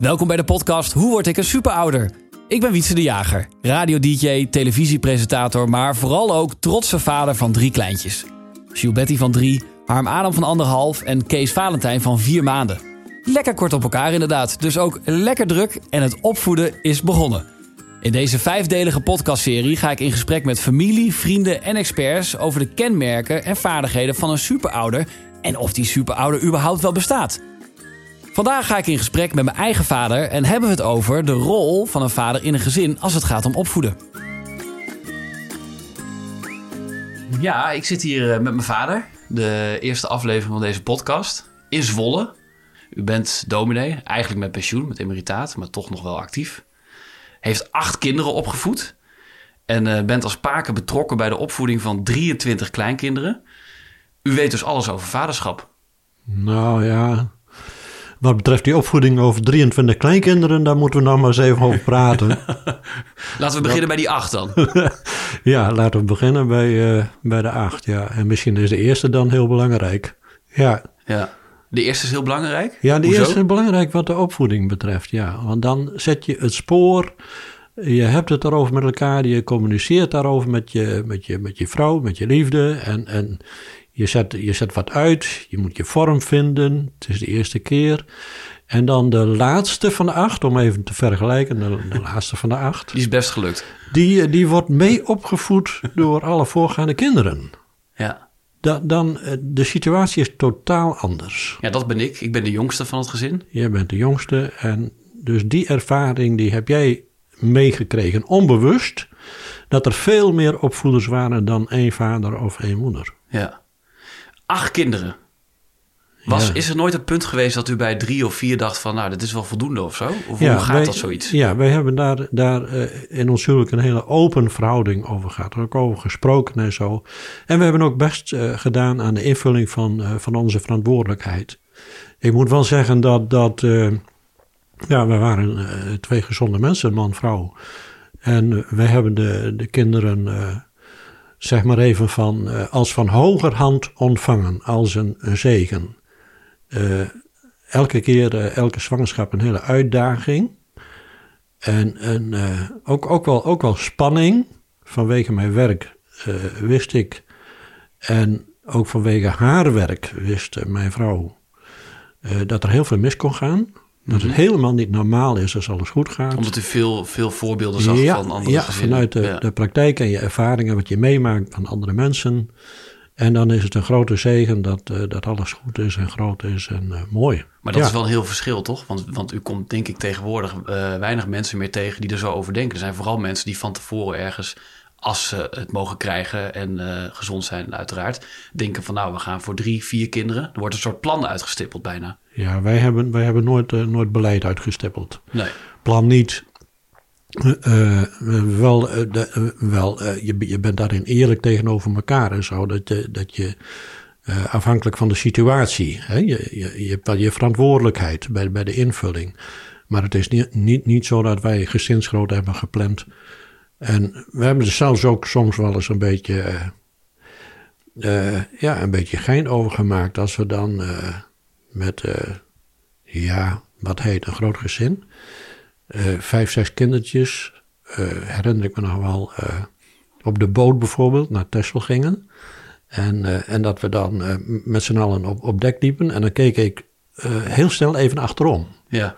Welkom bij de podcast Hoe word ik een superouder? Ik ben Wietse de Jager, radio-dj, televisiepresentator, maar vooral ook trotse vader van drie kleintjes. Betty van drie, Harm Adam van anderhalf en Kees Valentijn van vier maanden. Lekker kort op elkaar inderdaad, dus ook lekker druk en het opvoeden is begonnen. In deze vijfdelige podcastserie ga ik in gesprek met familie, vrienden en experts over de kenmerken en vaardigheden van een superouder en of die superouder überhaupt wel bestaat. Vandaag ga ik in gesprek met mijn eigen vader en hebben we het over de rol van een vader in een gezin als het gaat om opvoeden. Ja, ik zit hier eh, met mijn vader. De eerste aflevering van deze podcast in Zwolle. U bent dominee, eigenlijk met pensioen, met emeritaat, maar toch nog wel actief. Heeft acht kinderen opgevoed. En uh, bent als paken betrokken bij de opvoeding van 23 kleinkinderen. U weet dus alles over vaderschap. Nou ja, wat betreft die opvoeding over 23 kleinkinderen, daar moeten we nog maar eens even over praten. laten we beginnen bij die acht dan. ja, laten we beginnen bij, uh, bij de acht. Ja. En misschien is de eerste dan heel belangrijk. Ja. ja. De eerste is heel belangrijk? Ja, de eerste is belangrijk wat de opvoeding betreft. Ja. Want dan zet je het spoor. Je hebt het erover met elkaar. Je communiceert daarover met je, met je, met je vrouw, met je liefde. En, en je zet, je zet wat uit, je moet je vorm vinden. Het is de eerste keer. En dan de laatste van de acht, om even te vergelijken, de, laatste van de acht. Die is best gelukt. Die, die wordt mee opgevoed door alle voorgaande kinderen. Ja. Da, dan, eh, de situatie is totaal anders. Ja, dat ben ik. Ik ben de jongste van het gezin. Jij bent de jongste en dus die ervaring die heb jij meegekregen, onbewust, dat er veel meer opvoeders waren dan één vader of één moeder. Ja acht kinderen. Was, Is er nooit een punt geweest dat u bij drie of vier dacht van... nou, dit is wel voldoende of zo? Of hoe gaat dat zoiets? Ja, wij hebben daar, daar uh, in ons huwelijk een hele open verhouding over gehad. Er ook over gesproken en zo. En we hebben ook best uh, gedaan aan de invulling van, uh, van onze verantwoordelijkheid. Ik moet wel zeggen dat, dat ja, we waren twee gezonde mensen, man vrouw. En wij hebben de, de kinderen zeg maar even van, uh, als van hogerhand ontvangen, als een, zegen. Uh, elke keer, uh, elke zwangerschap een hele uitdaging. En, en ook, ook, wel, ook wel spanning. Vanwege mijn werk wist ik, en ook vanwege haar werk wist mijn vrouw, dat er heel veel mis kon gaan. Dat het mhm. helemaal niet normaal is als alles goed gaat. Omdat u veel, veel voorbeelden zag van andere ja, vanuit de, de praktijk en je ervaringen, wat je meemaakt van andere mensen. En dan is het een grote zegen dat, uh, dat alles goed is en groot is en uh, mooi. Maar dat is wel een heel verschil, toch? Want, want u komt denk ik tegenwoordig uh, weinig mensen meer tegen die er zo over denken. Er zijn vooral mensen die van tevoren ergens als ze het mogen krijgen en uh, gezond zijn uiteraard, denken van nou, we gaan voor drie, vier kinderen. Er wordt een soort plan uitgestippeld bijna. Ja, wij hebben, wij hebben nooit, uh, nooit beleid uitgestippeld. Nee. Plan niet. Uh, wel, de, wel je, je bent daarin eerlijk tegenover elkaar en zo. Dat, je, dat je afhankelijk van de situatie, hè, je, je, je hebt wel je verantwoordelijkheid bij, bij de invulling. Maar het is niet, niet, niet zo dat wij gezinsgroot hebben gepland en we hebben er zelfs ook soms wel eens een beetje, uh, uh, ja, een beetje gein over gemaakt. Als we dan uh, met, ja, wat heet een groot gezin, vijf, zes kindertjes, herinner ik me nog wel, op de boot bijvoorbeeld naar Texel gingen. En, en dat we dan met z'n allen op, op dek liepen. En dan keek ik heel snel even achterom. Ja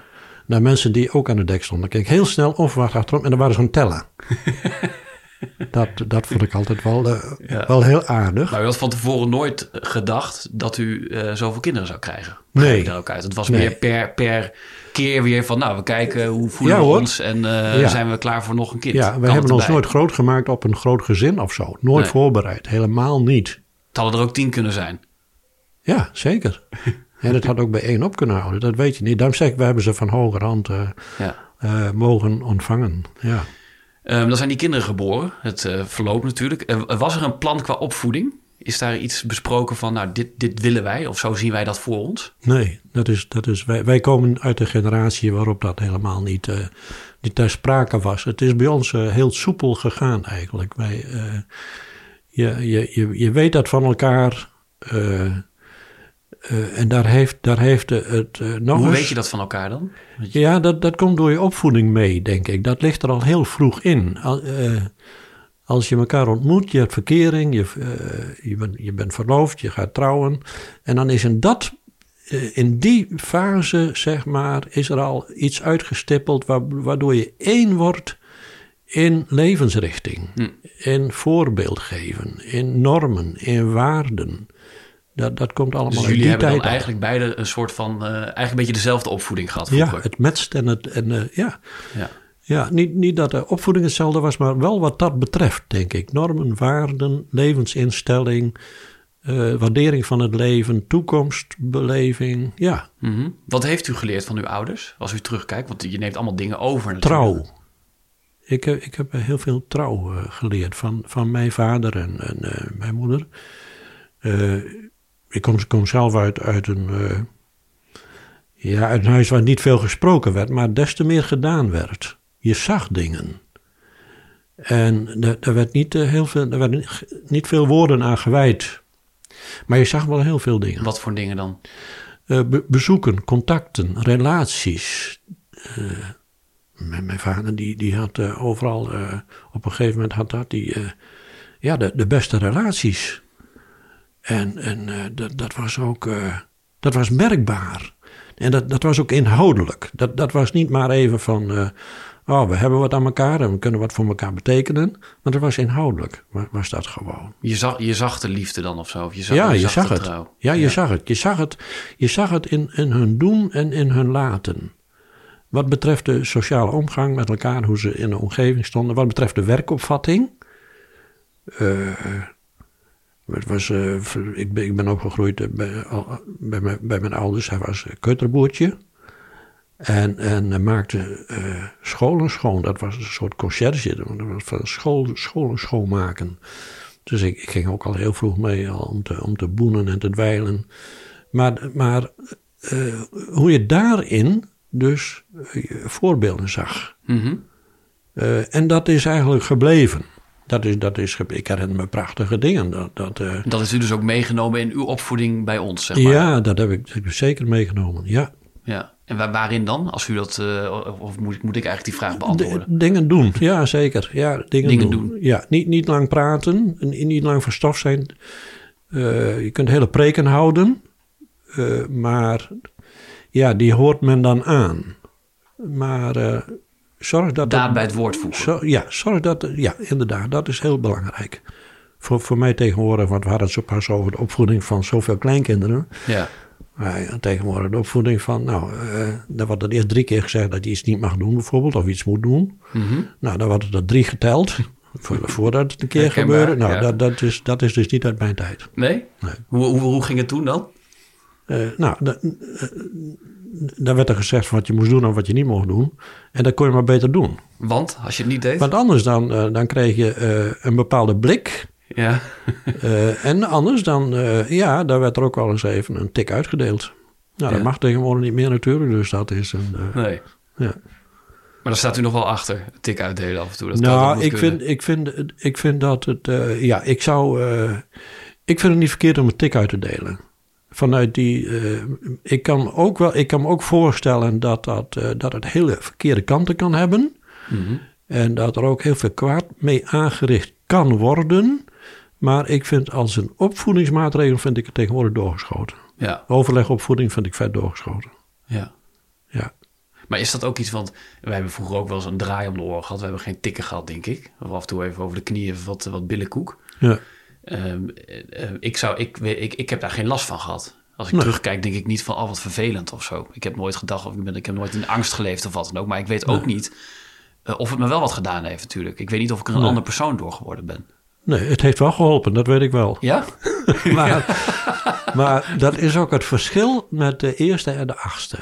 naar mensen die ook aan de dek stonden. Kijk heel snel onverwacht achterom en dan waren aan tellen. dat, dat vond ik altijd wel, uh, wel heel aardig. Maar u had van tevoren nooit gedacht dat u uh, zoveel kinderen zou krijgen? Nee. Daar ook uit. Het was nee. meer per, per keer weer van, nou, we kijken hoe voelen ja, we ons en uh, ja. zijn we klaar voor nog een kind. Ja, we hebben ons nooit groot gemaakt op een groot gezin of zo. Nooit nee. voorbereid, helemaal niet. Het hadden er ook tien kunnen zijn. Ja, zeker. En dat had ook bij één op kunnen houden, dat weet je niet. Daarom zeg ik, we hebben ze van hogerhand uh, ja. uh, mogen ontvangen. Ja. Um, dan zijn die kinderen geboren, het uh, verloopt natuurlijk. was er een plan qua opvoeding? Is daar iets besproken van, nou, dit, dit willen wij of zo zien wij dat voor ons? Nee, dat is, dat is, wij, wij komen uit een generatie waarop dat helemaal niet, uh, niet ter sprake was. Het is bij ons uh, heel soepel gegaan eigenlijk. Wij, uh, je, je, je, je weet dat van elkaar. Eh, en daar heeft, daar heeft het uh, nog Hoe eens- weet je dat van elkaar dan? Ja, dat, dat komt door je opvoeding mee, denk ik. Dat ligt er al heel vroeg in. Al- eh, als je elkaar ontmoet, je hebt verkering, je, eh, je, bent, je bent verloofd, je gaat trouwen. En dan is in dat, eh, in die fase, zeg maar, is er al iets uitgestippeld wa- waardoor je één wordt in levensrichting, Hm. in voorbeeld geven, in normen, in waarden. Dat, dat komt allemaal Dus jullie die hebben tijd eigenlijk beide een soort van, eh, eigenlijk een beetje dezelfde opvoeding gehad vroeger. Ja, het matcht en het, en, eh, ja. Ja. Ja, niet, niet dat de opvoeding hetzelfde was, maar wel wat dat betreft, denk ik. Normen, waarden, levensinstelling, eh, waardering van het leven, toekomstbeleving. Ja, Mhm. Wat heeft u geleerd van uw ouders als u terugkijkt? Want je neemt allemaal dingen over natuurlijk. trouw. Ik, heb- ik heb heel veel trouw geleerd van, van mijn vader en, en mijn moeder. Ik kom, kom zelf uit, uit, een, eh, ja, uit een huis waar niet veel gesproken werd, maar des te meer gedaan werd. Je zag dingen. En er, er werd niet, eh, heel veel, er werden niet- veel woorden aan gewijd. Maar je zag wel heel veel dingen. Wat voor dingen dan? Eh, be- bezoeken, contacten, relaties. Mijn, mijn vader die, die had overal, op een gegeven moment had dat die, ja, de, de beste relaties. En, en eh, dat, dat was ook, eh, dat was merkbaar. En dat, dat was ook inhoudelijk. Dat, dat was niet maar even van, eh, oh, we hebben wat aan elkaar en we kunnen wat voor elkaar betekenen. Maar dat was inhoudelijk, wa- was dat gewoon. Je zag, je zag de liefde dan of zo? Of je zag, Ja, je zag het. Ja, je zag het. Je zag het, je zag het in, in hun doen en in hun laten. Wat betreft de sociale omgang met elkaar, hoe ze in de omgeving stonden. Wat betreft de werkopvatting. Het was, eh, ik, ben, ik ben opgegroeid eh, bij, al- bij, mijn, bij mijn ouders. Hij was eh, keuterboertje. En, en hij maakte eh, scholen schoon. Dat was een soort conciërge. Dat was van school, scholen schoonmaken. Dus ik, ik ging ook al heel vroeg mee al om, te, om te boenen en te dweilen. Maar, maar eh, hoe je daarin dus eh, voorbeelden zag. Mhm. Eh, en dat is eigenlijk gebleven. Dat is, dat is, ik herinner me prachtige dingen. Dat, dat, eh, Dat is u dus ook meegenomen in uw opvoeding bij ons, zeg maar. ja, dat heb ik, dat heb ik zeker meegenomen. Ja. Ja. En waar- waarin dan? Als u dat, eh, of moet, ik- moet ik eigenlijk die vraag beantwoorden? D- dingen doen, ja zeker. Ja, dingen, Dingen doen. doen. Ja, niet, niet lang praten, en niet lang van stof zijn. Eh, je kunt hele preken houden, maar ja, die hoort men dan aan. Maar zorg dat... Daad bij het woord voegen. zo- ja, zorg dat... Ja, inderdaad, dat is heel belangrijk. Voor, voor mij tegenwoordig, want we hadden het zo pas over de opvoeding van zoveel kleinkinderen. Ja. Maar ja, tegenwoordig de opvoeding van, nou, eh dan wordt er eerst drie keer gezegd dat je iets niet mag doen, bijvoorbeeld, of iets moet doen. Mhm. Nou, dan wordt er drie geteld, voor, voordat het een keer Herkenbaar, gebeurde. Nou, ja. dat, dat, is, dat is dus niet uit mijn tijd. Nee? Nee. Hoe, hoe, hoe ging het toen dan? Eh, nou, eh, dan werd er gezegd van wat je moest doen en wat je niet mocht doen. En dat kon je maar beter doen. Want, als je het niet deed? Want anders dan, eh, dan kreeg je eh, een bepaalde blik. Ja. eh, en anders dan, ja, daar werd er ook wel eens even een tik uitgedeeld. Nou, dat mag tegenwoordig niet meer natuurlijk, dus dat is een... Nee. ja. Maar daar staat u nog wel achter. Tik uitdelen af en toe. Dat nou, ik kunnen. vind, ik, vind, ik vind dat het. ja, ik zou. ik vind het niet verkeerd om een tik uit te delen. Vanuit die. eh, ik, kan ook wel, ik kan me ook voorstellen dat, dat, eh, dat het hele verkeerde kanten kan hebben. Mhm. En dat er ook heel veel kwaad mee aangericht kan worden. Maar ik vind als een opvoedingsmaatregel. vind ik het tegenwoordig doorgeschoten. Ja, Overlegopvoeding vind ik vet doorgeschoten. ja. Ja. Maar is dat ook iets, want wij hebben vroeger ook wel eens een draai om de oren gehad. We hebben geen tikken gehad, denk ik. Of af en toe even over de knieën wat, wat billenkoek. Ja. Ehm, eh, eh, ik, zou, ik, ik, ik heb daar geen last van gehad. Als ik Nee. terugkijk, denk ik niet van, oh wat vervelend of zo. Ik heb nooit gedacht, of ik, ben, ik heb nooit in angst geleefd of wat dan ook. Maar ik weet ook niet eh, of het me wel wat gedaan heeft natuurlijk. Ik weet niet of ik er een Nee. ander persoon door geworden ben. Nee, het heeft wel geholpen, dat weet ik wel. Ja? Maar, maar dat is ook het verschil met de eerste en de achtste.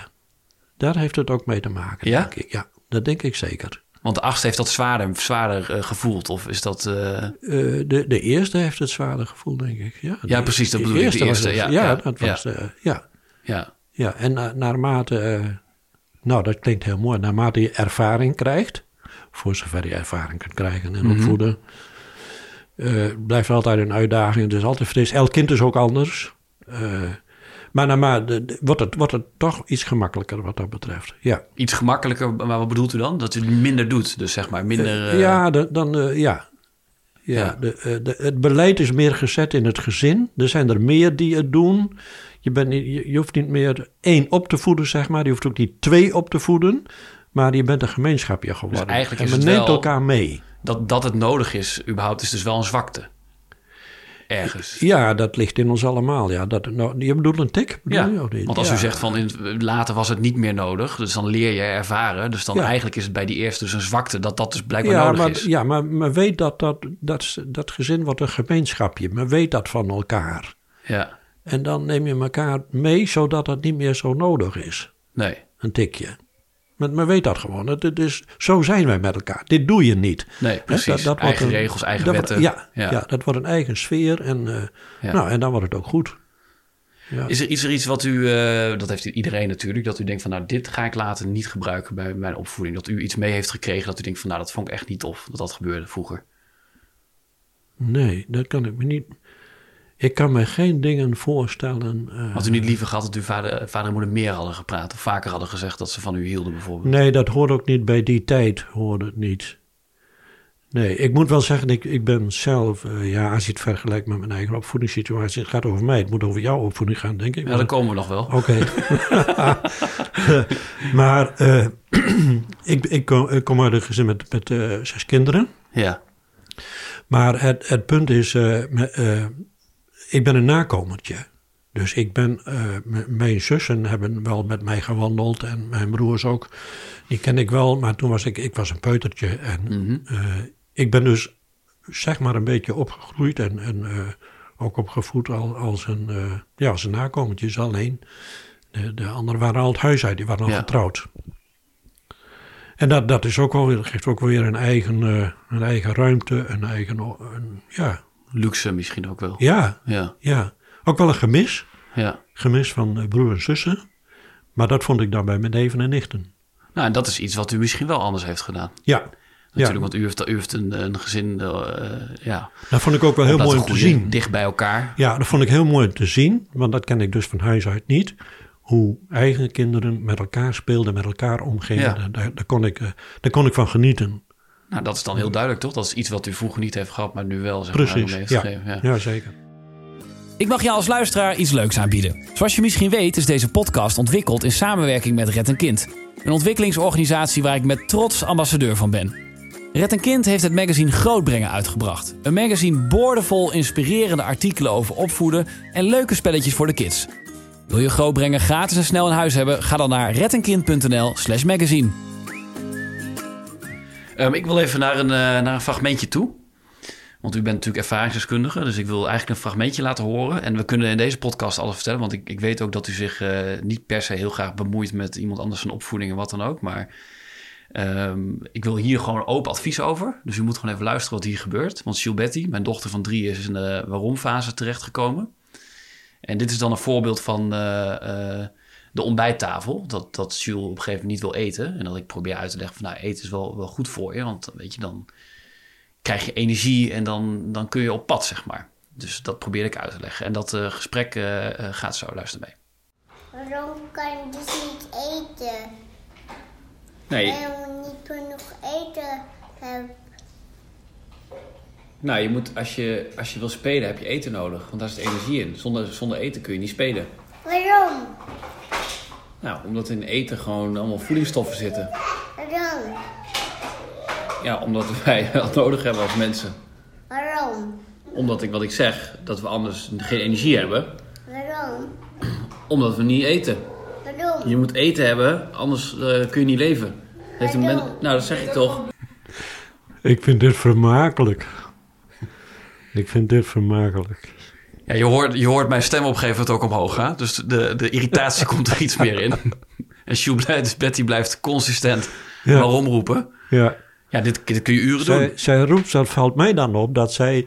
Daar heeft het ook mee te maken, Ja? denk ik. Ja, dat denk ik zeker. Want de achtste heeft dat zwaarder, zwaarder eh, gevoeld. Of is dat... eh, Eh, de, de eerste heeft het zwaarder gevoel, denk ik. Ja, Ja, de- precies, dat de bedoel ik, de was eerste, het- ja, ja, ja, dat ja. was... ja, ja. ja, en na, naarmate... nou, dat klinkt heel mooi. Naarmate je ervaring krijgt... voor zover je ervaring kunt krijgen en Mhm. opvoeden... blijft altijd een uitdaging. Het is altijd fris. Elk kind is ook anders. Eh, Maar, nou, maar de- de- wordt, het, wordt het toch iets gemakkelijker wat dat betreft. Ja, Iets gemakkelijker, maar wat bedoelt u dan? Dat u minder doet, dus zeg maar minder... eh, ja de- dan eh, ja. Ja, Ja. De, eh, de, het beleid is meer gezet in het gezin. Er zijn er meer die het doen. Je, bent je, je hoeft niet meer één op te voeden, zeg maar. Je hoeft ook niet twee op te voeden. Maar je bent een gemeenschapje geworden. Dus eigenlijk en men neemt elkaar mee. dat, dat het nodig is, überhaupt, is dus wel een zwakte. Ergens. Ja, dat ligt in ons allemaal. Ja, dat, nou, je bedoelt een tik? Bedoel Ja, je, want als Ja. u zegt van in, later was het niet meer nodig, dus dan leer je ervaren. Dus dan Ja. eigenlijk is het bij die eerste dus een zwakte dat dat dus blijkbaar Ja, nodig maar, is. ja, maar men weet dat dat, dat dat gezin wordt een gemeenschapje. Men weet dat van elkaar. Ja, En dan neem je elkaar mee, zodat het niet meer zo nodig is. nee. Een tikje. Men, men weet dat gewoon. Is, zo zijn wij met elkaar. Dit doe je niet. Nee, precies. dat- dat wordt eigen een- regels, eigen dat wordt- wetten. ja, ja. dat wordt een eigen sfeer. En, eh, Ja. nou, en dan wordt het ook goed. Ja. Is er iets, er iets wat u, eh, dat heeft iedereen natuurlijk, dat u denkt van nou dit ga ik later niet gebruiken bij mijn opvoeding. Dat u iets mee heeft gekregen dat u denkt van nou dat vond ik echt niet tof dat dat gebeurde vroeger. Nee, dat kan ik me niet... Ik kan me geen dingen voorstellen... eh, Had u niet liever gehad dat uw vader, vader en moeder meer hadden gepraat of vaker hadden gezegd dat ze van u hielden bijvoorbeeld? Nee, dat hoort ook niet bij die tijd, hoorde het niet. Nee, ik moet wel zeggen, ik, ik ben zelf, eh, ja, als je het vergelijkt met mijn eigen opvoedingssituatie, het gaat over mij, het moet over jouw opvoeding gaan, denk ik. Ja, daar komen we nog wel. Oké. maar eh, ik, ik, kom, ik kom uit een gezin met, met zes kinderen. Ja, Maar het, het punt is, ik ben een nakomertje. Dus ik ben, eh, mijn zussen hebben wel met mij gewandeld en mijn broers ook. Die ken ik wel, maar toen was ik, ik was een peutertje. En Mhm. eh, ik ben dus zeg maar een beetje opgegroeid en, en eh, ook opgevoed al, als, een, ja, als een nakomertje. alleen de, de anderen waren al het huis uit, die waren al Ja. getrouwd. En dat, dat is ook wel, weer- geeft ook weer een eigen, een eigen ruimte, een eigen, een, ja, luxe misschien ook wel. ja, Ja, ja. Ook wel een gemis, ja. gemis van eh, broer en zussen. Maar dat vond ik dan bij mijn neven en nichten. Nou, en dat is iets wat u misschien wel anders heeft gedaan. Ja, Natuurlijk, want u heeft, u heeft een, een gezin, eh, ja, dat vond ik ook wel heel mooi om te zien. dicht bij elkaar. Ja, dat vond ik heel mooi om te zien, want dat ken ik dus van huis uit niet. Hoe eigen kinderen met elkaar speelden, met elkaar omgingen. Ja. Daar, daar, daar kon ik, eh, daar kon ik van genieten. Nou, dat is dan heel duidelijk, toch? Dat is iets wat u vroeger niet heeft gehad, maar nu wel, zeg maar, Precies, mee heeft ja. gegeven. Ja. Ja, zeker. Ik mag jou als luisteraar iets leuks aanbieden. Zoals je misschien weet is deze podcast ontwikkeld in samenwerking met Red een Kind. Een ontwikkelingsorganisatie waar ik met trots ambassadeur van ben. Red een Kind heeft het magazine Grootbrengen uitgebracht. Een magazine boordevol inspirerende artikelen over opvoeden en leuke spelletjes voor de kids. Wil je Grootbrengen gratis en snel in huis hebben? Ga dan naar reddenkindnl slash magazine. Ehm, ik wil even naar een, eh, naar een fragmentje toe. Want u bent natuurlijk ervaringsdeskundige, dus ik wil eigenlijk een fragmentje laten horen. En we kunnen in deze podcast alles vertellen, want ik, ik weet ook dat u zich eh, niet per se heel graag bemoeit met iemand anders zijn opvoeding en wat dan ook. Maar ehm, ik wil hier gewoon open advies over. Dus u moet gewoon even luisteren wat hier gebeurt. Want Gilberti, mijn dochter van drie, is in de waarom-fase terechtgekomen. En dit is dan een voorbeeld van eh, de ontbijttafel. Dat, dat Jules op een gegeven moment niet wil eten. En dat ik probeer uit te leggen van, nou, eten is wel, wel goed voor je. Want weet je, dan krijg je energie en dan, dan kun je op pad, zeg maar. Dus dat probeer ik uit te leggen. En dat eh, gesprek eh, eh, gaat zo, luister mee. Waarom kan je dus niet eten? Nee, Waarom niet genoeg eten hebben? nou, je moet, als je, als je wil spelen heb je eten nodig. Want daar zit energie in. Zonder, zonder eten kun je niet spelen. Waarom? Nou, omdat in eten gewoon allemaal voedingsstoffen zitten. Waarom? Ja, omdat wij dat nodig hebben als mensen. Waarom? Omdat ik, wat ik zeg, dat we anders geen energie hebben. Waarom? Omdat we niet eten. Waarom? Je moet eten hebben, anders eh, kun je niet leven. Heeft een men... Nou, dat zeg ik toch. Ik vind dit vermakelijk. Ik vind dit vermakelijk. Ja, je hoort, je hoort mijn stem op een gegeven moment ook omhoog. Hè? Dus de, de irritatie komt er iets meer in. En Sjoe blijft, dus Betty blijft consistent Ja. waarom roepen. Ja. Ja, dit, dit kun je uren Zij, doen. zij roept, dat valt mij dan op, dat zij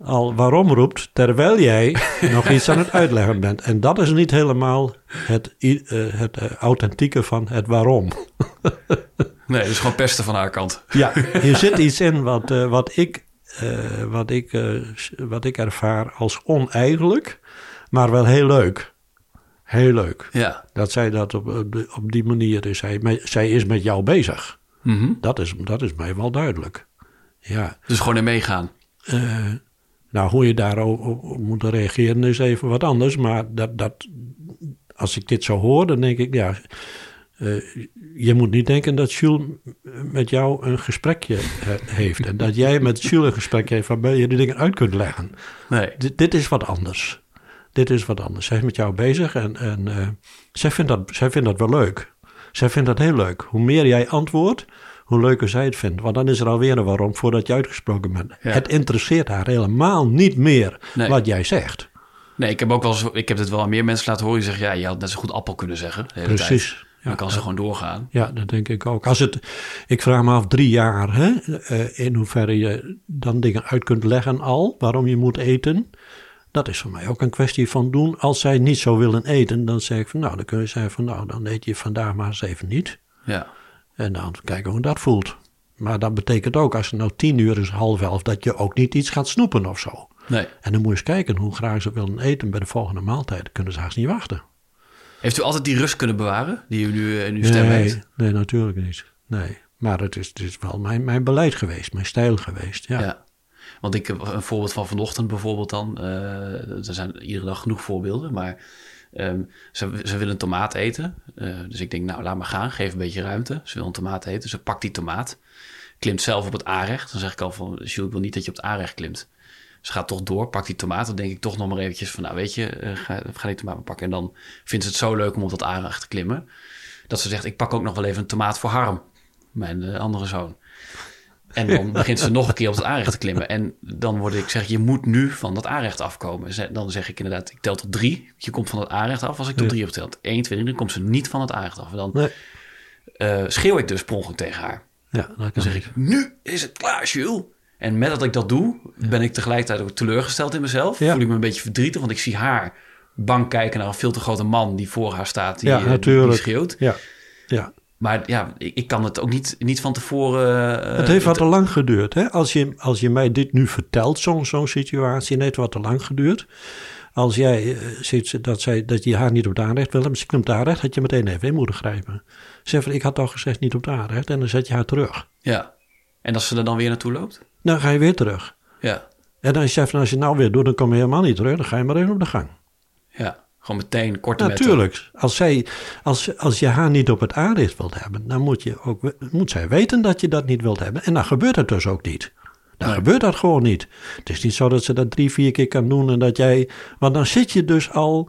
al waarom roept, terwijl jij nog iets aan het uitleggen bent. En dat is niet helemaal het, eh, het eh, authentieke van het waarom. Nee, dat is gewoon pesten van haar kant. Ja, hier zit iets in wat, eh, wat, ik, eh, wat, ik, eh, wat ik ervaar als oneigenlijk, maar wel heel leuk. Heel leuk. Ja. Dat zij dat op, op, die manier is. Zij, zij is met jou bezig. Mhm. Dat is, dat is mij wel duidelijk. Ja. Dus gewoon in meegaan. eh, nou, hoe je daarop op, op moet reageren is even wat anders. Maar dat, dat, als ik dit zo hoor, dan denk ik, ja... eh, je moet niet denken dat Jules met jou een gesprekje eh, heeft. En dat jij met Jules een gesprekje heeft waarbij je de dingen uit kunt leggen. Nee. Dit, dit is wat anders. Dit is wat anders. Zij is met jou bezig en, en eh, zij, vindt dat, zij vindt dat wel leuk. Zij vindt dat heel leuk. Hoe meer jij antwoordt, hoe leuker zij het vindt. Want dan is er alweer een waarom voordat je uitgesproken bent. Ja. Het interesseert haar helemaal niet meer Nee. wat jij zegt. Nee, ik heb ook wel eens, ik heb dit wel aan meer mensen laten horen die zeggen, ja, je had net zo goed appel kunnen zeggen. De hele Precies. Tijd. Ja, Dan kan ze gewoon doorgaan. Ja, dat denk ik ook. Als het, ik vraag me af, drie jaar, hè, eh, in hoeverre je dan dingen uit kunt leggen al, waarom je moet eten. Dat is voor mij ook een kwestie van doen. Als zij niet zo willen eten, dan zeg ik van, nou, dan kun je zeggen van, nou, dan eet je vandaag maar eens even niet. Ja. En dan kijken hoe dat voelt. Maar dat betekent ook, als het nou tien uur is, half elf, dat je ook niet iets gaat snoepen of zo. Nee. En dan moet je eens kijken hoe graag ze willen eten bij de volgende maaltijd. Dan kunnen ze haast niet wachten. Heeft u altijd die rust kunnen bewaren die u nu in uw stem nee, heeft? nee, natuurlijk niet. Nee. Maar het is, het is wel mijn, mijn beleid geweest, mijn stijl geweest. Ja. Ja. Want ik heb een voorbeeld van vanochtend bijvoorbeeld dan. eh, er zijn iedere dag genoeg voorbeelden, maar ehm, ze, ze willen een tomaat eten. Eh, dus ik denk, nou laat maar gaan, geef een beetje ruimte. Ze wil een tomaat eten, ze pakt die tomaat, klimt zelf op het aanrecht. Dan zeg ik al van, Jules, ik wil niet dat je op het aanrecht klimt. Ze gaat toch door, pakt die tomaat. Dan denk ik toch nog maar eventjes van, nou weet je, eh, ga, ga die tomaat maar pakken. En dan vindt ze het zo leuk om op dat aanrecht te klimmen. Dat ze zegt, ik pak ook nog wel even een tomaat voor Harm, mijn eh, andere zoon. En dan begint ze nog een keer op het aanrecht te klimmen. En dan word ik zeg, je moet nu van dat aanrecht afkomen. Dan zeg ik inderdaad, ik tel tot drie. Je komt van het aanrecht af. Als ik tot Ja. drie heb geteld. 1, 2, 3, dan komt ze niet van het aanrecht af. En dan Nee. eh, schreeuw ik dus per tegen haar. Ja, Dan kan zeg ik, nu is het klaar, Jules. En met dat ik dat doe, ben ik tegelijkertijd ook teleurgesteld in mezelf. Voel ik me een beetje verdrietig, want ik zie haar bang kijken naar een veel te grote man die voor haar staat, die, Ja, eh, natuurlijk. die schreeuwt. Ja, ja. Maar ja, ik, ik kan het ook niet, niet van tevoren... eh, het heeft wat te lang geduurd. Hè? Als, je, als je mij dit nu vertelt, zo'n zo'n situatie, het heeft wat te lang geduurd. Als jij eh, ziet dat, zij, dat je haar niet op het aanrecht wil hebben, ze klimt aanrecht, had je meteen even in moeten grijpen. Zeg van, ik had al gezegd niet op het aanrecht en dan zet je haar terug. Ja. En als ze er dan weer naartoe loopt? Dan ga je weer terug. Ja. En dan van, als je nou weer doet, dan kom je helemaal niet terug. Dan ga je maar even op de gang. Ja. Gewoon meteen korte metten. Natuurlijk. Als, zij, als, als je haar niet op het aanrecht wilt hebben, dan moet, je ook, moet zij weten dat je dat niet wilt hebben. En dan gebeurt het dus ook niet. Dan Nee. gebeurt dat gewoon niet. Het is niet zo dat ze dat drie, vier keer kan doen en dat jij... Want dan zit je dus al...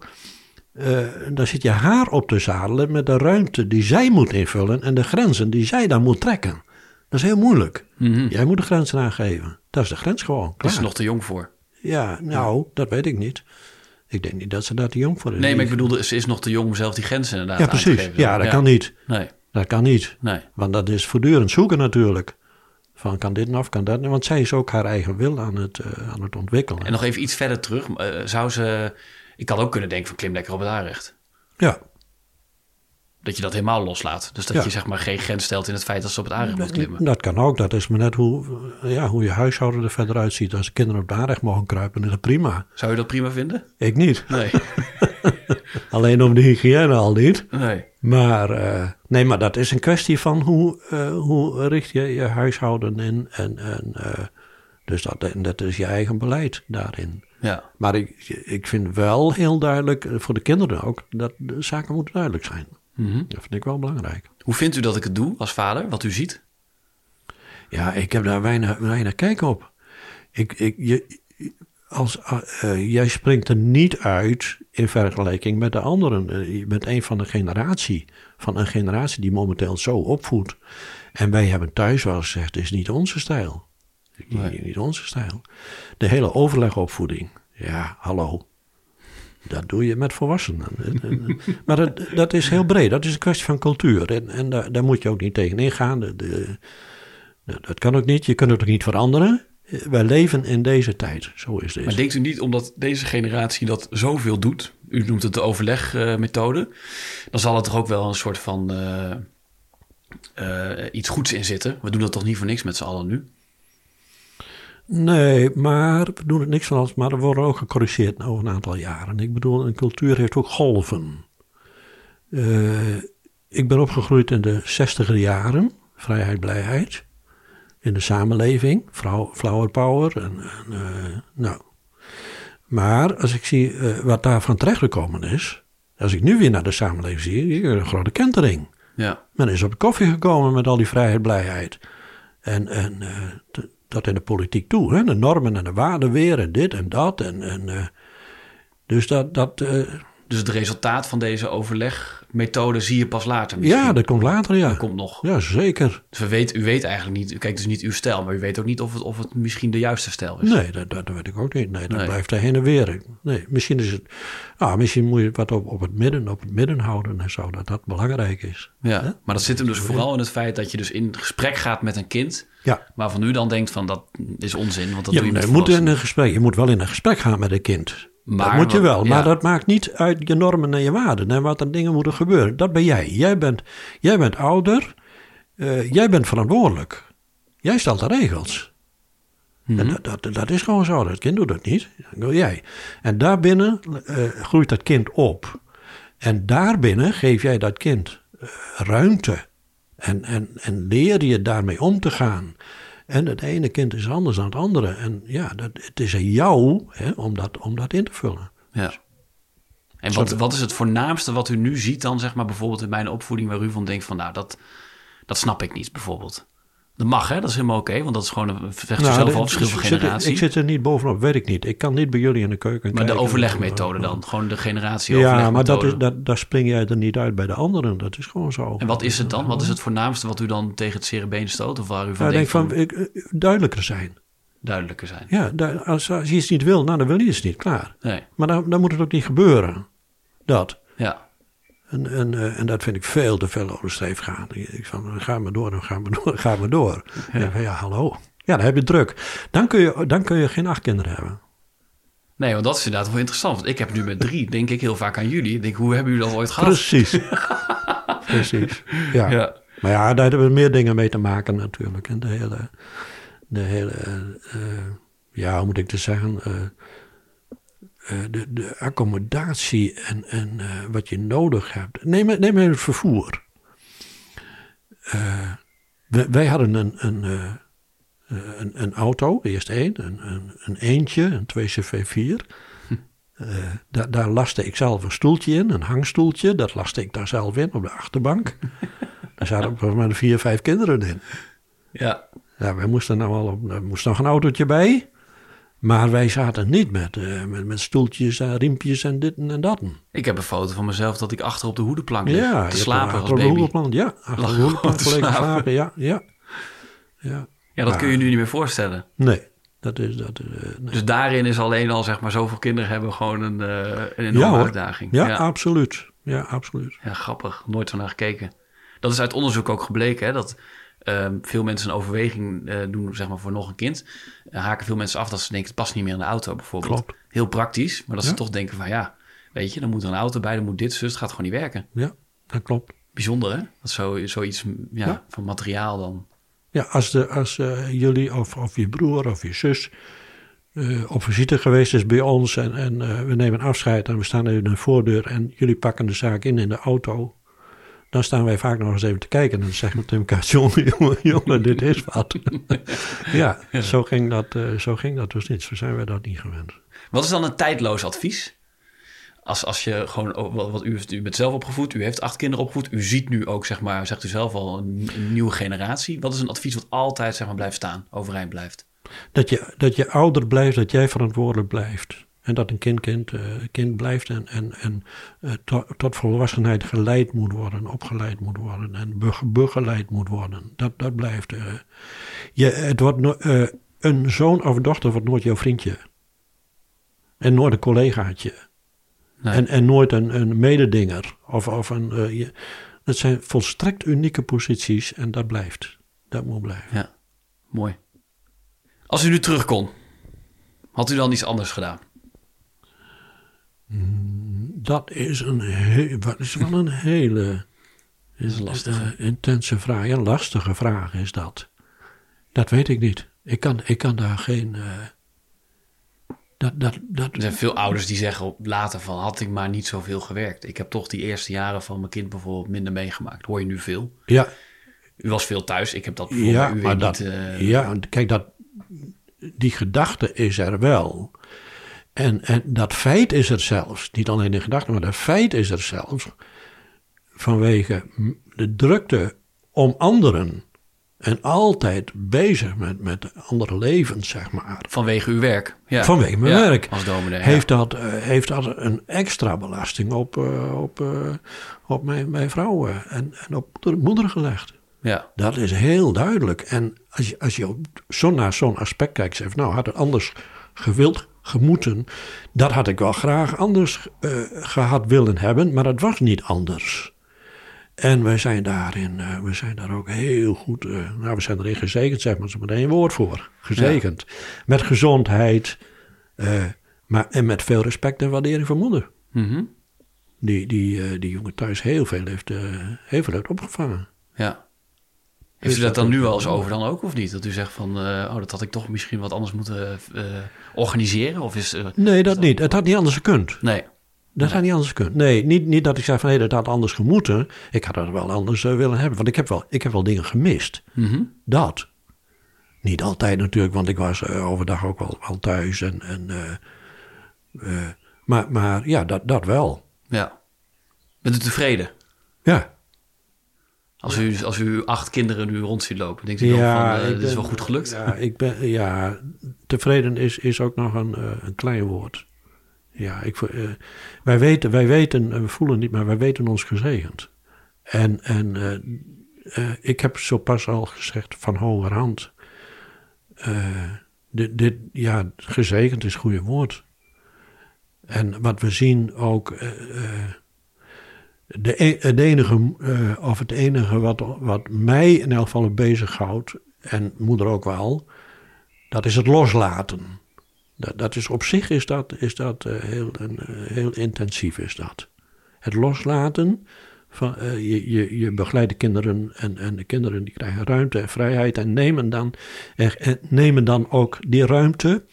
eh, dan zit je haar op te zadelen met de ruimte die zij moet invullen en de grenzen die zij dan moet trekken. Dat is heel moeilijk. Mhm. Jij moet de grenzen aangeven. Dat is de grens gewoon. Daar is ze Klaar. nog te jong voor. Ja, nou, dat weet ik niet. Ik denk niet dat ze daar te jong voor is. Nee, maar ik bedoelde, ze is nog te jong om zelf die grenzen inderdaad Ja, aan te precies. geven. Ja, dat kan niet. Nee, Dat kan niet. nee. Want dat is voortdurend zoeken natuurlijk. Van kan dit nou of kan dat? Want zij is ook haar eigen wil aan het, eh, aan het ontwikkelen. En nog even iets verder terug. eh, zou ze... Ik had ook kunnen denken van klim lekker op het aanrecht. ja, Dat je dat helemaal loslaat. Dus dat Ja. je zeg maar geen grens stelt in het feit dat ze op het aanrecht klimmen. dat kan ook. Dat is maar net hoe, ja, hoe je huishouden er verder uitziet. Als de kinderen op het aanrecht mogen kruipen, is dat prima. Zou je dat prima vinden? Ik niet. Nee. Alleen om de hygiëne al niet. nee. Maar, eh, nee, maar dat is een kwestie van hoe, eh, hoe richt je je huishouden in. En, en, eh, dus dat, en dat is je eigen beleid daarin. Ja. Maar ik, ik vind wel heel duidelijk, voor de kinderen ook, dat de zaken moeten duidelijk zijn. Mhm. Dat vind ik wel belangrijk. Hoe vindt u dat ik het doe als vader, wat u ziet? Ja, ik heb daar weinig, weinig kijk op. Ik, ik, je, als, eh, eh, jij springt er niet uit in vergelijking met de anderen. Eh, je bent een van de generatie, van een generatie die momenteel zo opvoedt. En wij hebben thuis wel gezegd, het is niet onze stijl. Nee. Niet onze stijl. De hele overlegopvoeding, ja, hallo. Dat doe je met volwassenen. maar dat, dat is heel breed. Dat is een kwestie van cultuur. En, en daar, daar moet je ook niet tegen ingaan. De, dat kan ook niet. Je kunt het ook niet veranderen. Wij leven in deze tijd. Zo is dit. Maar denkt u niet omdat deze generatie dat zoveel doet, u noemt het de overlegmethode, dan zal er toch ook wel een soort van eh, eh, iets goeds in zitten. We doen dat toch niet voor niks met z'n allen nu? Nee, maar we doen het niks van alles. Maar er worden ook gecorrigeerd over een aantal jaren. Ik bedoel, een cultuur heeft ook golven. Eh, ik ben opgegroeid in de zestiger jaren. Vrijheid, blijheid. In de samenleving. Vrouw, flower power. En, en, eh, nou. Maar als ik zie uh, wat daarvan terechtgekomen is. Als ik nu weer naar de samenleving zie. Ik een grote kentering. Ja. Men is op de koffie gekomen met al die vrijheid, blijheid. En, en dat in de politiek toe. Hè? De normen en de waarden weer en dit en dat. En, en, dus dat... dat dus het resultaat van deze overlegmethode zie je pas later misschien? Ja, dat komt later, ja. Dat komt nog. Ja, zeker. Dus we weet, u weet eigenlijk niet, u kijkt dus niet uw stijl, maar u weet ook niet of het, of het misschien de juiste stijl is. Nee, dat, dat weet ik ook niet. Nee, dat blijft er heen en weer. Nee, misschien is het, ah, misschien moet je wat op, op, het midden, op het midden houden en zo, dat dat belangrijk is. Ja, maar dat zit hem dus vooral in het feit dat je dus in gesprek gaat met een kind, ja. waarvan u dan denkt van dat is onzin, want dat ja, doe je je moet in een gesprek, Je moet wel in een gesprek gaan met een kind. Maar, dat moet je wel, maar dat maakt niet uit je normen en je waarden en wat er dingen moeten gebeuren. Dat ben jij. Jij bent, jij bent ouder, uh, jij bent verantwoordelijk. Jij stelt de regels. Mhm. En dat, dat, dat, is gewoon zo. Dat kind doet dat niet. Dat doe jij. En daarbinnen uh, groeit dat kind op. En daarbinnen geef jij dat kind uh, ruimte. En, en, en leer je daarmee om te gaan. En het ene kind is anders dan het andere. En ja, dat, het is aan jou hè, om, dat, om dat in te vullen. Ja. En wat, wat is het voornaamste wat u nu ziet dan, zeg maar, bijvoorbeeld in mijn opvoeding, waar u van denkt van, nou, dat, dat snap ik niet, bijvoorbeeld? Dat mag, hè? Dat is helemaal oké, want dat is gewoon een vecht nou, zelf al verschil van generatie. Ik zit er niet bovenop, weet ik niet. Ik kan niet bij jullie in de keuken Maar de overlegmethode dan, gewoon de generatie Ja, maar dat is, dat, daar spring jij er niet uit bij de anderen. Dat is gewoon zo. En wat is het dan? Wat is het voornaamste wat u dan tegen het cerebeen stoot? Of waar u van ja, denkt denk van, ik, eh, duidelijker zijn. Duidelijker zijn. Ja, als, als je iets niet wil, nou dan wil je het niet, klaar. Nee. Maar dan, dan moet het ook niet gebeuren. Dat. Ja. En, en, uh, en dat vind ik veel te veel over de gaan. Ik van, ga maar door, dan ga maar door, ga maar door. Ja. Van, ja, hallo. Ja, dan heb je druk. Dan kun je, dan kun je geen acht kinderen hebben. Nee, want dat is inderdaad wel interessant. Want ik heb nu met drie, denk ik heel vaak aan jullie. Ik denk, hoe hebben jullie dat ooit gehad? Precies. Precies. Ja. ja. Maar ja, daar hebben we meer dingen mee te maken natuurlijk. En de hele, de hele uh, ja, hoe moet ik het zeggen... Uh, de, de, accommodatie en, en uh, wat je nodig hebt. Neem, neem even het vervoer. Uh, wij, wij, hadden een, een, een, een, auto, eerst één, een, een, een eentje, een 2CV4. Hm. Da, daar laste ik zelf een stoeltje in, een hangstoeltje. Dat laste ik daar zelf in op de achterbank. daar zaten mij vier, vijf kinderen in. Ja. Ja, wij moesten nou al op, er moest nog een autootje bij. Maar wij zaten niet met, uh, met, met, stoeltjes en riempjes en dit en dat. Ik heb een foto van mezelf dat ik achter op de hoedenplank lig. Ja, te slapen als op baby. De hoedenplank, ja, achter op de hoedenplank te slapen. Ja, ja, ja. Ja, dat kun je nu niet meer voorstellen. Nee. Dat is, dat, uh, nee. Dus daarin is alleen al, zeg maar, zoveel kinderen hebben gewoon een, uh, een enorme ja, uitdaging. Ja, ja, absoluut. Ja, absoluut. Ja, grappig. Nooit zo naar gekeken. Dat is uit onderzoek ook gebleken, hè, dat Um, veel mensen een overweging uh, doen, zeg maar, voor nog een kind. Uh, haken veel mensen af dat ze denken, het past niet meer in de auto bijvoorbeeld. Klopt. Heel praktisch, maar dat ja. ze toch denken van, ja, weet je, dan moet er een auto bij, dan moet dit, dus het gaat gewoon niet werken. Ja, dat klopt. Bijzonder, hè? Dat zo, zoiets ja, ja. van materiaal dan. Ja, als, de, als uh, jullie of, of je broer of je zus op visite geweest is bij ons en, en we nemen afscheid en we staan in de voordeur en jullie pakken de zaak in in de auto dan staan wij vaak nog eens even te kijken. En dan zeggen we tegen elkaar: jongen, jongen, jongen, dit is wat. ja, ja, Zo, ging dat, uh, zo ging dat dus niet. Zo zijn wij dat niet gewend. Wat is dan een tijdloos advies? Als, als je gewoon, wat u, u bent zelf opgevoed, u heeft acht kinderen opgevoed, u ziet nu ook, zeg maar, zegt u zelf al, een, een nieuwe generatie. Wat is een advies wat altijd, zeg maar, blijft staan, overeind blijft? Dat je, dat je ouder blijft, dat jij verantwoordelijk blijft. En dat een kind, kind, uh, kind blijft en, en, en to, tot volwassenheid geleid moet worden, opgeleid moet worden en be, begeleid moet worden. Dat, dat blijft. Uh, je, het wordt no, een zoon of dochter wordt nooit jouw vriendje. En nooit een collegaatje. Nee. En, en nooit een, een mededinger. Of, of een, je, dat zijn volstrekt unieke posities en dat blijft. Dat moet blijven. Ja, mooi. Als u nu terug kon, had u dan iets anders gedaan? Dat is, een he- dat is wel een hele is lastige. Uh, intense vraag. Een lastige vraag is dat. Dat weet ik niet. Ik kan, ik kan daar geen. Uh, Dat, dat, dat, Er zijn veel ouders die zeggen later van... had ik maar niet zoveel gewerkt. Ik heb toch die eerste jaren van mijn kind bijvoorbeeld minder meegemaakt. Hoor je nu veel? ja, U was veel thuis. Ik heb dat bijvoorbeeld ja, u maar dat, niet... eh, ja, kijk, dat, die gedachte is er wel. En, en dat feit is er zelfs. Niet alleen de gedachte, maar dat feit is er zelfs. Vanwege de drukte om anderen. En altijd bezig met, met andere levens, zeg maar. Vanwege uw werk. Ja. Vanwege mijn Ja, werk. Als dominee. Heeft, dat, eh, heeft dat een extra belasting op, eh, op, eh, op mijn, mijn vrouw en, en op moeder, moeder gelegd. Ja. Dat is heel duidelijk. En als je, als je zo naar zo'n aspect kijkt, zeg van, nou had het anders gewild, gemoeten. Dat had ik wel graag anders eh, gehad willen hebben, maar dat was niet anders. En wij zijn daarin, eh, we zijn daar ook heel goed, eh, nou we zijn erin gezegend, zeg maar, er is maar één woord voor. Gezegend. Met gezondheid, maar, en met veel respect en waardering voor moeder. Mhm. Die, die, die jongen thuis heel veel heeft, heel veel heeft opgevangen. ja. Heeft u dat dan nu wel eens over dan ook of niet? Dat u zegt van, eh, oh, dat had ik toch misschien wat anders moeten eh, organiseren? Of is... eh, Nee, dat niet. Het had niet anders gekund. nee. Dat had niet anders gekund. Nee, niet, niet dat ik zei van hé, dat had anders gemoeten. Ik had dat wel anders willen hebben. Want ik heb wel, ik heb wel dingen gemist. Mhm. Dat. Niet altijd natuurlijk, want ik was overdag ook wel, wel thuis. En, en, maar, maar ja, dat, dat wel. Ja. Bent u tevreden? Ja. Als u, als u acht kinderen nu rond ziet lopen, denkt u dan van, eh, dit is wel goed gelukt? Ja, ik ben, ja tevreden is, is ook nog een, eh, een klein woord. Ja, ik, eh, wij, weten, wij weten, we voelen niet, maar wij weten ons gezegend. En, en ik heb zo pas al gezegd van hogerhand. dit, dit, ja, gezegend is een goede woord. En wat we zien ook. De, e- het enige, eh, of het enige wat, wat mij in elk geval bezighoudt, en moeder ook wel, dat is het loslaten. Dat, dat is op zich is dat, is dat eh, heel, eh, heel intensief is dat. Het loslaten van je, je, je begeleidt de kinderen en, en de kinderen die krijgen ruimte en vrijheid en nemen dan, en nemen dan ook die ruimte.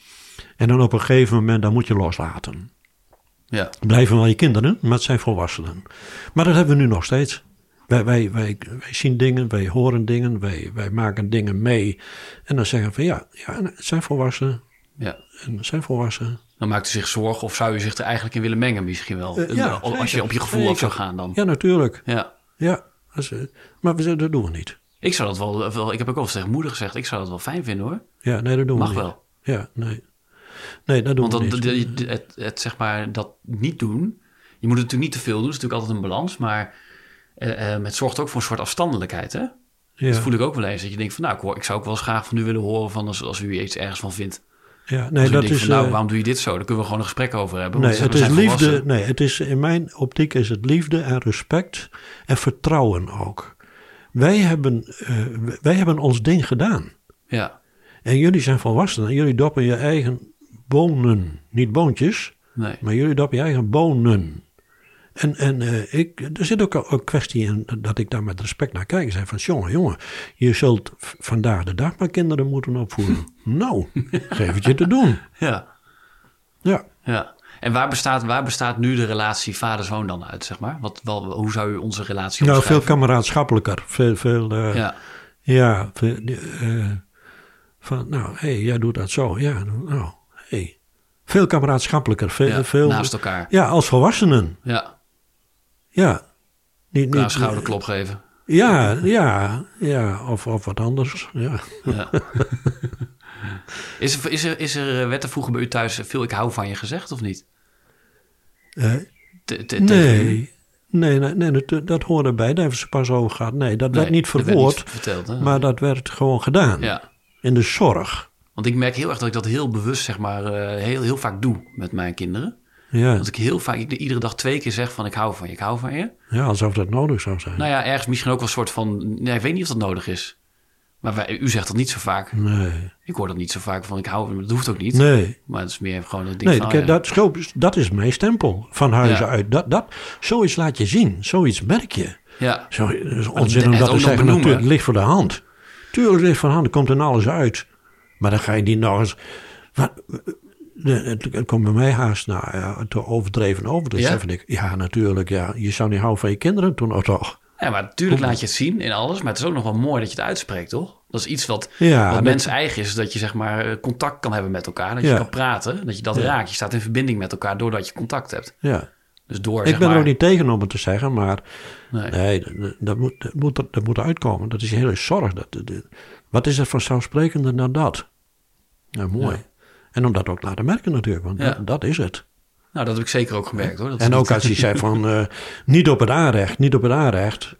En dan op een gegeven moment dan moet je loslaten Ja. blijven wel je kinderen, maar het zijn volwassenen. Maar dat hebben we nu nog steeds. Wij, wij, wij, wij zien dingen, wij horen dingen, wij, wij maken dingen mee. En dan zeggen we van ja, ja het zijn volwassenen. ja. En het zijn volwassenen. Dan maakt u zich zorgen of zou u zich er eigenlijk in willen mengen misschien wel? Eh, ja, als je op je gevoel zeker. af zou gaan dan. Ja, natuurlijk. Ja. Ja, dat is, eh, maar we, dat doen we niet. Ik zou dat wel, wel, ik heb ook al tegen moeder gezegd, ik zou dat wel fijn vinden hoor. Ja, nee, dat doen Mag we niet. wel. Ja, nee. Nee, dat doen Want we dan, niet. het, het, zeg maar, dat niet doen, je moet het natuurlijk niet te veel doen, dat is natuurlijk altijd een balans, maar eh, het zorgt ook voor een soort afstandelijkheid. Hè? ja, Dat voel ik ook wel eens, dat je denkt van nou, ik, hoor, ik zou ook wel eens graag van u willen horen van als, als u iets ergens van vindt. ja, nee, dat is... van nou, eh, waarom doe je dit zo? Daar kunnen we gewoon een gesprek over hebben. Nee, het is liefde. Nee, het is in mijn optiek is het liefde en respect en vertrouwen ook. Wij hebben, wij hebben ons ding gedaan. Ja, En jullie zijn volwassenen. en Jullie doppen je eigen bonen. Niet boontjes, nee. maar jullie doppen je eigen bonen. En, en eh, ik, er zit ook een kwestie in dat ik daar met respect naar kijk. Ik zeg van, jongen, jongen, je zult vandaag de dag maar kinderen moeten opvoeden. nou, geef het je te doen. Ja, Ja. ja. En waar bestaat, waar bestaat nu de relatie vader-zoon dan uit, zeg maar? Wat, wel, hoe zou u onze relatie Nou, veel kameraadschappelijker. Veel, veel, eh, Ja, Ja, veel, eh, van, nou, hé, hey, jij doet dat zo. Ja, nou. Hey. Veel kameraadschappelijker. Veel, ja, veel, naast elkaar. Ja, als volwassenen. Ja, Ja. Niet, niet, schouderklop geven. ja, ja, ja. Of, of wat anders. Ja. Ja. is, er, is, er, is er, eh, werd er vroeger bij u thuis veel ik hou van je gezegd of niet? Eh, Te- te- nee. Nee, nee, nee dat, dat hoorde bij. Daar hebben ze pas over gehad. Nee, dat werd Nee, niet werd verwoord. niet verteld, hè? maar dat werd gewoon gedaan. Ja, In de zorg. Want ik merk heel erg dat ik dat heel bewust, zeg maar, eh, heel, heel vaak doe met mijn kinderen. Ja. Dat ik heel vaak, ik iedere dag twee keer zeg van ik hou van je, ik hou van je. ja, alsof dat nodig zou zijn. Nou ja, ergens misschien ook wel een soort van, nee, ik weet niet of dat nodig is. Maar wij, u zegt dat niet zo vaak. Nee. Ik hoor dat niet zo vaak van ik hou van je, dat hoeft ook niet. Nee. Maar het is meer gewoon een ding Nee, van, oh ja. dat, zo- dat is mijn stempel van huizen Ja. uit. Dat, dat, zoiets laat je zien, zoiets merk je. ja, Zo, is het- onzin om dat te zeggen, natuurlijk, het ligt voor de hand. Tuurlijk ligt voor de hand, er komt in alles uit. Maar dan ga je niet nog eens... Wat, het, het komt bij mij haast ja, te overdreven over. Dus Ja? ik, ja, natuurlijk. Ja, je zou niet houden van je kinderen toen, of toch? Ja, maar natuurlijk laat je het zien in alles. Maar het is ook nog wel mooi dat je het uitspreekt, toch? Dat is iets wat, Ja, wat dat- mens eigen is. Dat je zeg maar eh, contact kan hebben met elkaar. Dat je kan praten. Dat je dat Ja. raakt. Je staat in verbinding met elkaar doordat je contact hebt. Ja. Dus door, Ik zeg ben maar... er ook niet tegen om het te zeggen, maar Nee. nee, dat, dat, moet, dat, moet, dat moet uitkomen. Dat is je hele zorg. Dat- dat- wat is er vanzelfsprekender dan dat? Nou, mooi. Ja. En om dat ook te laten merken natuurlijk, want Ja. dat, dat is het. Nou, dat heb ik zeker ook gemerkt, hoor. Dat En ook niet- als hij zei van eh, niet op het aanrecht, niet op het aanrecht.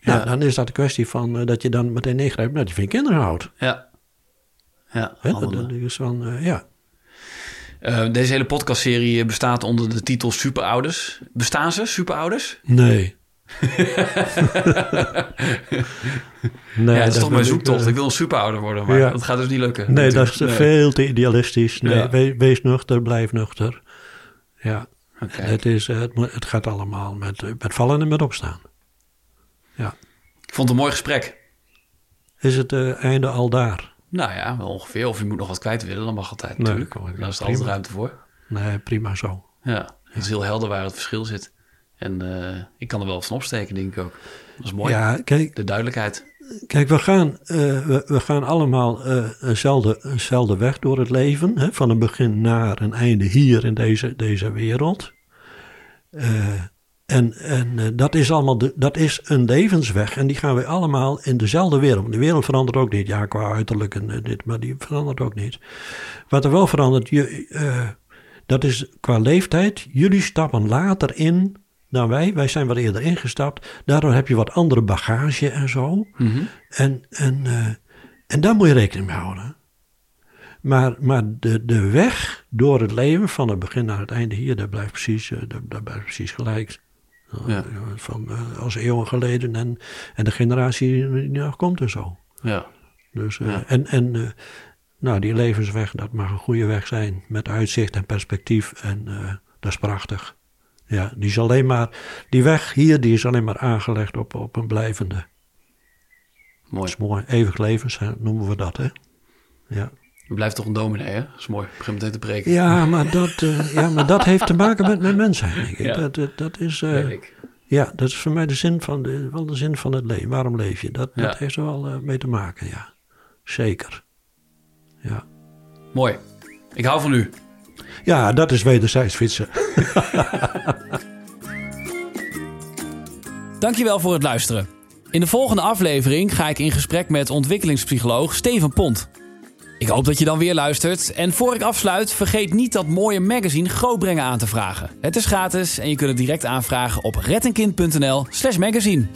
Ja, Ja. dan is dat de kwestie van eh, dat je dan meteen ingrijpt dat je van je kinderen houdt. Ja. Ja? Dat, dat is van, eh, ja. Deze hele podcastserie bestaat onder de titel Superouders. Bestaan ze, superouders? Nee. Nee, ja, dat is toch mijn zoektocht. eh, Ik wil een superouder worden, maar Ja. dat gaat dus niet lukken. Nee, dat is natuurlijk. veel te idealistisch. Nee, Ja. wees nuchter, blijf nuchter. Ja, Oké. het, is, eh, het, het gaat allemaal met, eh, met vallen en met opstaan. Ja. Ik vond het een mooi gesprek. Is het eh, einde al daar? Nou ja, wel ongeveer. Of je moet nog wat kwijt willen, dan mag altijd natuurlijk. Daar is er altijd ruimte voor. Nee, prima zo. Ja, het is heel helder waar het verschil zit. En eh, ik kan er wel van opsteken, denk ik ook. Dat is mooi. Ja, kijk, De duidelijkheid. Kijk, we gaan, eh, we, we gaan allemaal eh, eenzelfde, eenzelfde weg door het leven. Hè? Van een begin naar een einde hier in deze, deze wereld. En en dat is allemaal de, dat is een levensweg. En die gaan we allemaal in dezelfde wereld. De wereld verandert ook niet. Ja, qua uiterlijk en dit, maar die verandert ook niet. Wat er wel verandert, je, dat is qua leeftijd. Jullie stappen later in dan wij. Wij zijn wat eerder ingestapt. Daardoor heb je wat andere bagage en zo. Mhm. En, en, eh, en daar moet je rekening mee houden. Maar, maar de, de weg door het leven, van het begin naar het einde hier, dat blijft precies, eh, dat, blijft precies gelijk. Ja. Van, eh, als eeuwen geleden en, en de generatie die nog komt en zo. Ja. Dus, Ja. En, en nou, die levensweg, dat mag een goede weg zijn. Met uitzicht en perspectief. En dat is prachtig. Ja, die, is alleen maar, die weg hier die is alleen maar aangelegd op, op een blijvende. Dat Mooi. is mooi. Eeuwig levens hè, noemen we dat, hè? Ja. Je blijft toch een dominee, hè? Dat is mooi. Ik begin meteen te preken. Ja, maar dat, eh, ja, maar dat heeft te maken met, met mens zijn, denk ik. Ja. Dat, dat, dat is, eh, ik. ja, dat is voor mij de zin van, de, wel de zin van het leven. Waarom leef je? Dat, Ja. dat heeft er wel eh, mee te maken, ja. Zeker. Ja. Mooi. Ik hou van u. ja, dat is wederzijds fietsen. Dankjewel voor het luisteren. In de volgende aflevering ga ik in gesprek met ontwikkelingspsycholoog Steven Pont. Ik hoop dat je dan weer luistert. En voor ik afsluit, vergeet niet dat mooie magazine Grootbrengen aan te vragen. Het is gratis en je kunt het direct aanvragen op rettenkind.nl slash magazine.